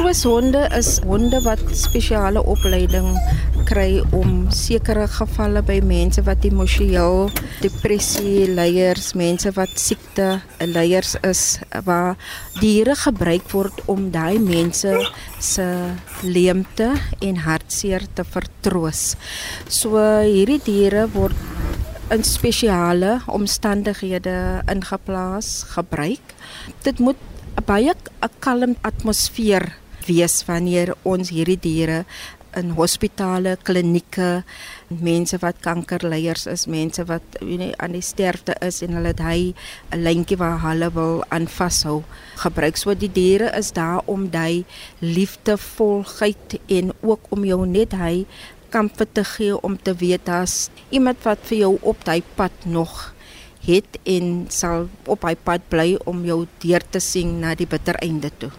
Trooshonde is honde wat spesiale opleiding kry om sekere gevalle by mense wat emosioneel depressie leiers, mense wat siekte leiers is waar diere gebruik word om daai mense se leemte en hartseer te vertroos. So hierdie diere word in spesiale omstandighede ingeplaas, gebruik. Dit moet baie 'n kalm atmosfeer wees wanneer ons hierdie diere in hospitale, klinieke, mense wat kankerleiers is, mense wat weet nie aan die sterfte is en hulle het hy 'n lyntjie waar hulle wil aan vashou gebruik. So die diere is daar om jy liefdevolheid en ook om jou net hy kampe te gee om te weet as iemand wat vir jou op daai pad nog het en sal op hy pad bly om jou deur te sien na die bitter einde toe.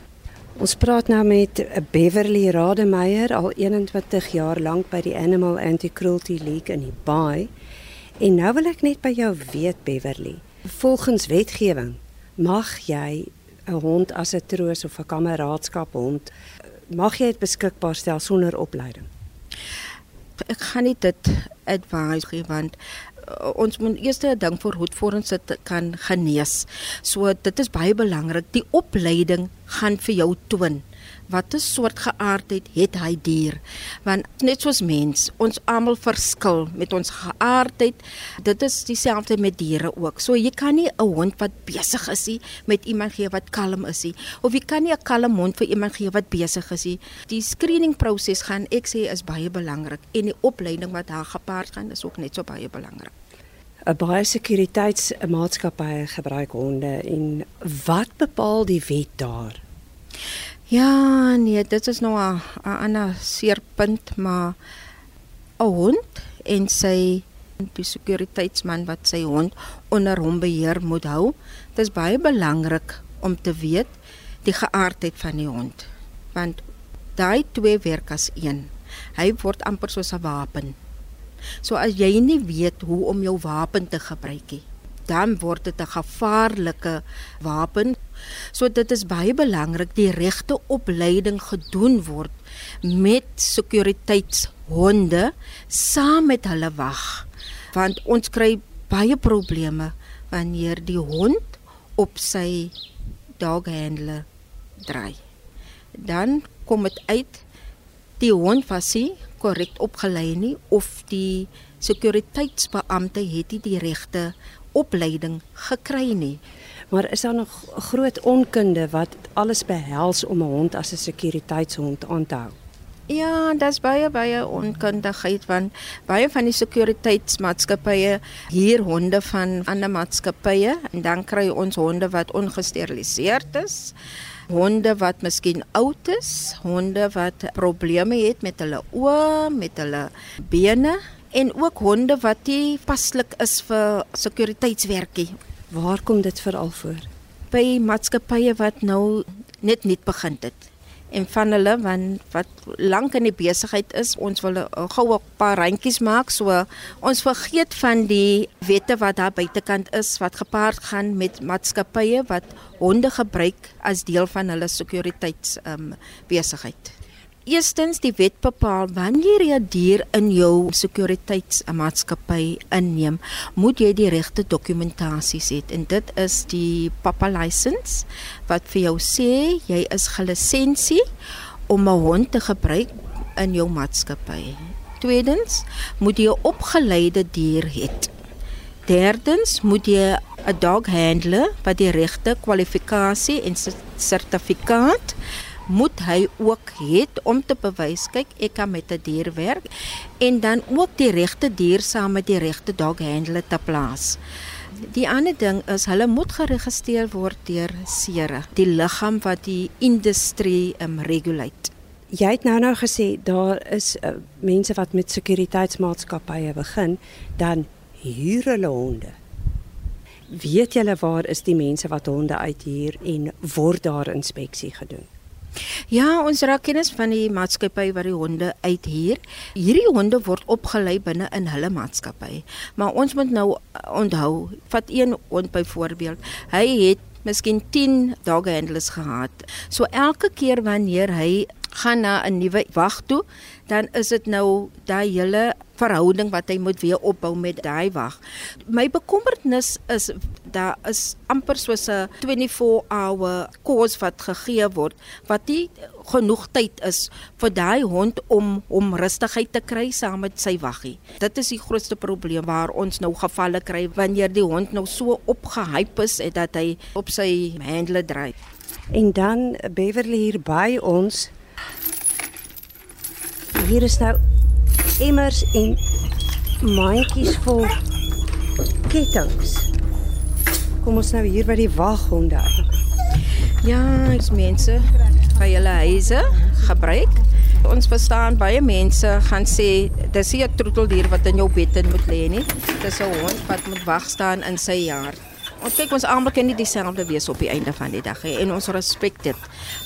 Ons praat nou met Beverly Rademeier al 21 jaar lank by die Animal Anti-Cruelty League in die Baai. En nou wil ek net by jou weet Beverly, volgens wetgewing mag jy 'n hond as 'n troos of 'n kameraadskap hond mag jy dit beskikbaar stel sonder opleiding. Ek gaan nie dit advise gee want ons moet eers 'n ding vir hoe voor ons dit kan genees. So dit is baie belangrik. Die opleiding gaan vir jou toon watter soort geaardheid het hy dier? Want net soos mens ons almal verskil met ons geaardheid dit is dieselfde met diere ook. So jy kan nie 'n hond wat besig is nie met iemand gee wat kalm is nie. Of jy kan nie 'n kalm hond vir iemand gee wat besig is nie. Die screening proses gaan ek sê is baie belangrik en die opleiding wat daar gepaard gaan is ook net so baie belangrik 'n baie sekuriteitsmaatskappye gebruik honde en wat bepaal die wet daar? Ja, nee, dit is nou 'n ander seerpunt, maar 'n hond en sy die sekuriteitsman wat sy hond onder hom beheer moet hou. Dit is baie belangrik om te weet die geaardheid van die hond. Want daai twee werk as een. Hy word amper soos 'n wapen. So as jy nie weet hoe om jou wapen te gebruik nie, dan word dit 'n gevaarlike wapen. So dit is baie belangrik die regte opleiding gedoen word met sekuriteitshonde saam met hulle wag. Want ons kry baie probleme wanneer die hond op sy dog handler draai. Dan kom dit uit die hond was nie korrek opgelei nie of die sekuriteitsbeampte het nie die regte opleiding gekry nie. Maar is daar nog groot onkunde wat alles behels om 'n hond as 'n sekuriteitshond aan te hou? Ja, dis baie baie onkundigheid want baie van die sekuriteitsmaatskappye hier honde van ander maatskappye en dan kry ons honde wat ongesteriliseerd is honde wat miskien oud is, honde wat probleme het met hulle oë, met hulle bene en ook honde wat nie paslik is vir sekuriteitswerkie. Waar kom dit veral voor? By maatskappye wat nou net net begin het en van hulle want wat lank in die besigheid is, ons wil gou 'n paar randjies maak so ons vergeet van die wette wat daar buitekant is wat gepaard gaan met maatskappye wat honde gebruik as deel van hulle sekuriteits um, besigheid. Eerstens die wet bepaal wanneer jy 'n dier in jou sekuriteitsmaatskappy inneem, moet jy die regte dokumentasie hê en dit is die papa license wat vir jou sê jy is gelisensie om 'n hond te gebruik in jou maatskappy. Tweedens moet jy 'n opgeleide dier hê. Derdens moet jy 'n dog handler wat die regte kwalifikasie en sertifikaat moet hy ook het om te bewys kyk ek kan met 'n die dier werk en dan ook die regte dier saam met die regte dog handler te plaas. Die ander ding is hulle moet geregistreer word deur SERE, die liggaam wat die industrie um, regulate. Jy het nou nou gesê daar is uh, mense wat met sekuriteitsmaatskappye begin, dan huur hulle honde. Weet julle waar is die mense wat honde uithuur en word daar inspeksie gedoen? Ja, ons raak kennis van die maatskappy wat die honde uithuur. Hierdie honde word opgelei binne in hulle maatskappy. Maar ons moet nou onthou, vat een hond byvoorbeeld. Hy het miskien 10 dog handlers gehad. So elke keer wanneer hy gaan na 'n nuwe wag toe, dan is dit nou daai hele verhouding wat hy moet weer opbou met daai wag. My bekommernis is daar is amper soos 'n 24 hour course wat gegee word wat nie genoeg tyd is vir daai hond om om rustigheid te kry saam met sy waggie. Dit is die grootste probleem waar ons nou gevalle kry wanneer die hond nou so opgehype is dat hy op sy handle dryf. En dan Beverly hier by ons hier is nou emmers en mandjies vol kettinge. Kom ons nou hier by die waghonde. Ja, dis mense by hulle huise gebruik. Ons verstaan baie mense gaan sê dis 'n troeteldier wat in jou bed in moet lê nie. Dis 'n hond wat moet wag staan in sy jaar. Ons kyk ons almal kan nie dieselfde wees op die einde van die dag nie en ons respek dit.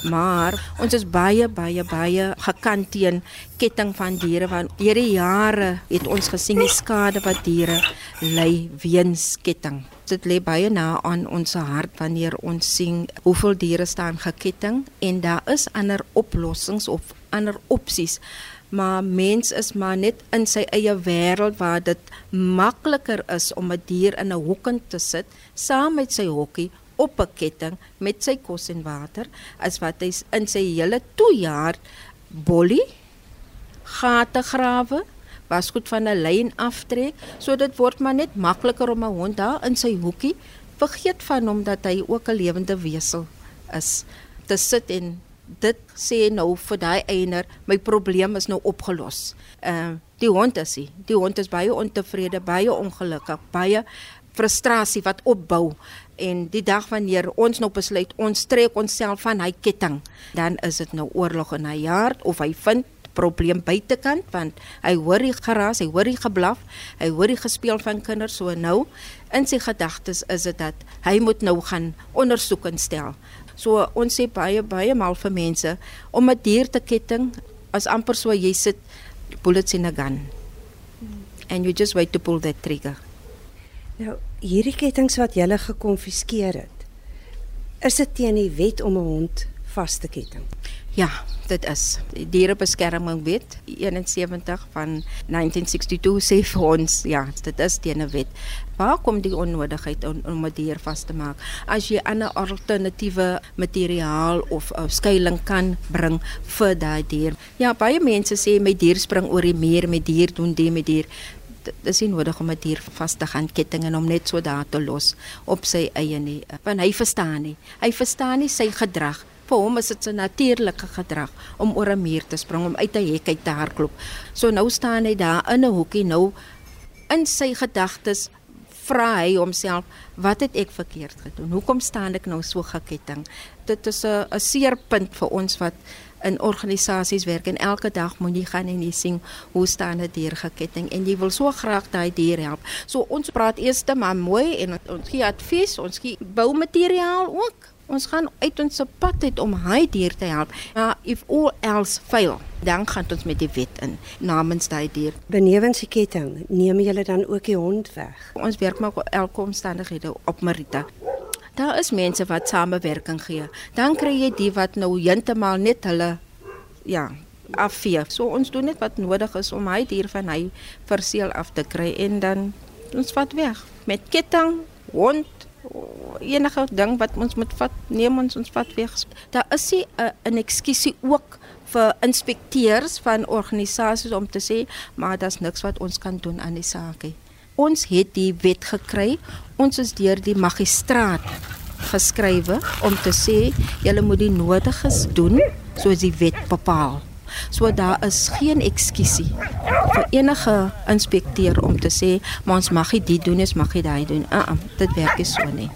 Maar ons is baie baie baie gekant teen ketting van diere want deur die jare het ons gesien die skade wat diere ly weens ketting. Dit lê baie na aan ons hart wanneer ons sien hoeveel diere staan geketting en daar is ander oplossings of ander opsies maar mens is maar net in sy eie wêreld waar dit makliker is om 'n dier in 'n hok te sit saam met sy hokkie op 'n ketting met sy kos en water as wat hy in sy hele 2 jaar bollie gate grawe was goed van 'n lyn aftrek. So dit word maar net makliker om 'n hond daar in sy hoekie vergeet van hom dat hy ook 'n lewende wesel is te sit en dit sê nou vir daai eienaar my probleem is nou opgelos. Ehm uh, die hond is hy. Die hond is baie ontevrede, baie ongelukkig, baie frustrasie wat opbou en die dag wanneer ons nou besluit ons trek onsself van hy ketting, dan is dit nou oorlog in hy hart of hy vind probleem buitekant want hy hoor die geraas, hy hoor die geblaf, hy hoor die gespeel van kinders so nou in sy gedagtes is dit dat hy moet nou gaan ondersoek instel. So ons sê baie baie maal vir mense om 'n dier te ketting as amper so jy sit bullets in 'n gun. And you just wait to pull that trigger. Nou, hierdie kettinge wat jy gele gekonfiskeer het. Is dit teen die wet om 'n hond vas te ketting? Ja, dit is. Die dierebeskermingwet 71 van 1962 sê vir ons, ja, dit is teen 'n wet. Waar kom die onnodigheid om, om 'n dier vas te maak? As jy 'n alternatiewe materiaal of 'n skuilings kan bring vir daai dier. Ja, baie mense sê my dier spring oor die muur, my dier doen dit met dier dit is nodig om 'n dier vas te gaan ketting en om net so daar te los op sy eie nie. Want hy verstaan nie. Hy verstaan nie sy gedrag vir hom is dit 'n natuurlike gedrag om oor 'n muur te spring, om uit 'n hek uit te hardloop. So nou staan hy daar in 'n hoekie nou in sy gedagtes vra hy homself, wat het ek verkeerd gedoen? Hoekom staan ek nou so geketting? Dit is 'n 'n seerpunt vir ons wat in organisasies werk en elke dag moet jy gaan en jy sien hoe staan 'n dier geketting en jy wil so graag daai dier help. So ons praat eers te maar mooi en ons gee advies, ons gee boumateriaal ook. Ons gaan uit ons pad uit om hy dier te help. Maar if all else fail, dan gaan ons met die wet in namens daai dier. Benewens die ketting, neem julle dan ook die hond weg. Ons werk maar elke omstandighede op Marita. Daar is mense wat samewerking gee. Dan kry jy die wat nou heeltemal net hulle ja, afvee. So ons doen net wat nodig is om hy dier van hy verseel af te kry en dan ons vat weg met ketting, hond enige ding wat ons moet vat, neem ons ons vat weg. Daar is 'n 'n ekskuusie ook vir inspekteurs van organisasies om te sê, maar daar's niks wat ons kan doen aan die saak nie. Ons het die wet gekry. Ons is deur die magistraat geskrywe om te sê julle moet die nodiges doen soos die wet bepaal. So daar is geen ekskuusie vir enige inspekteur om te sê maar ons mag nie dit doen, ons mag nie daai doen. Uh -uh, dit werk nie so nie.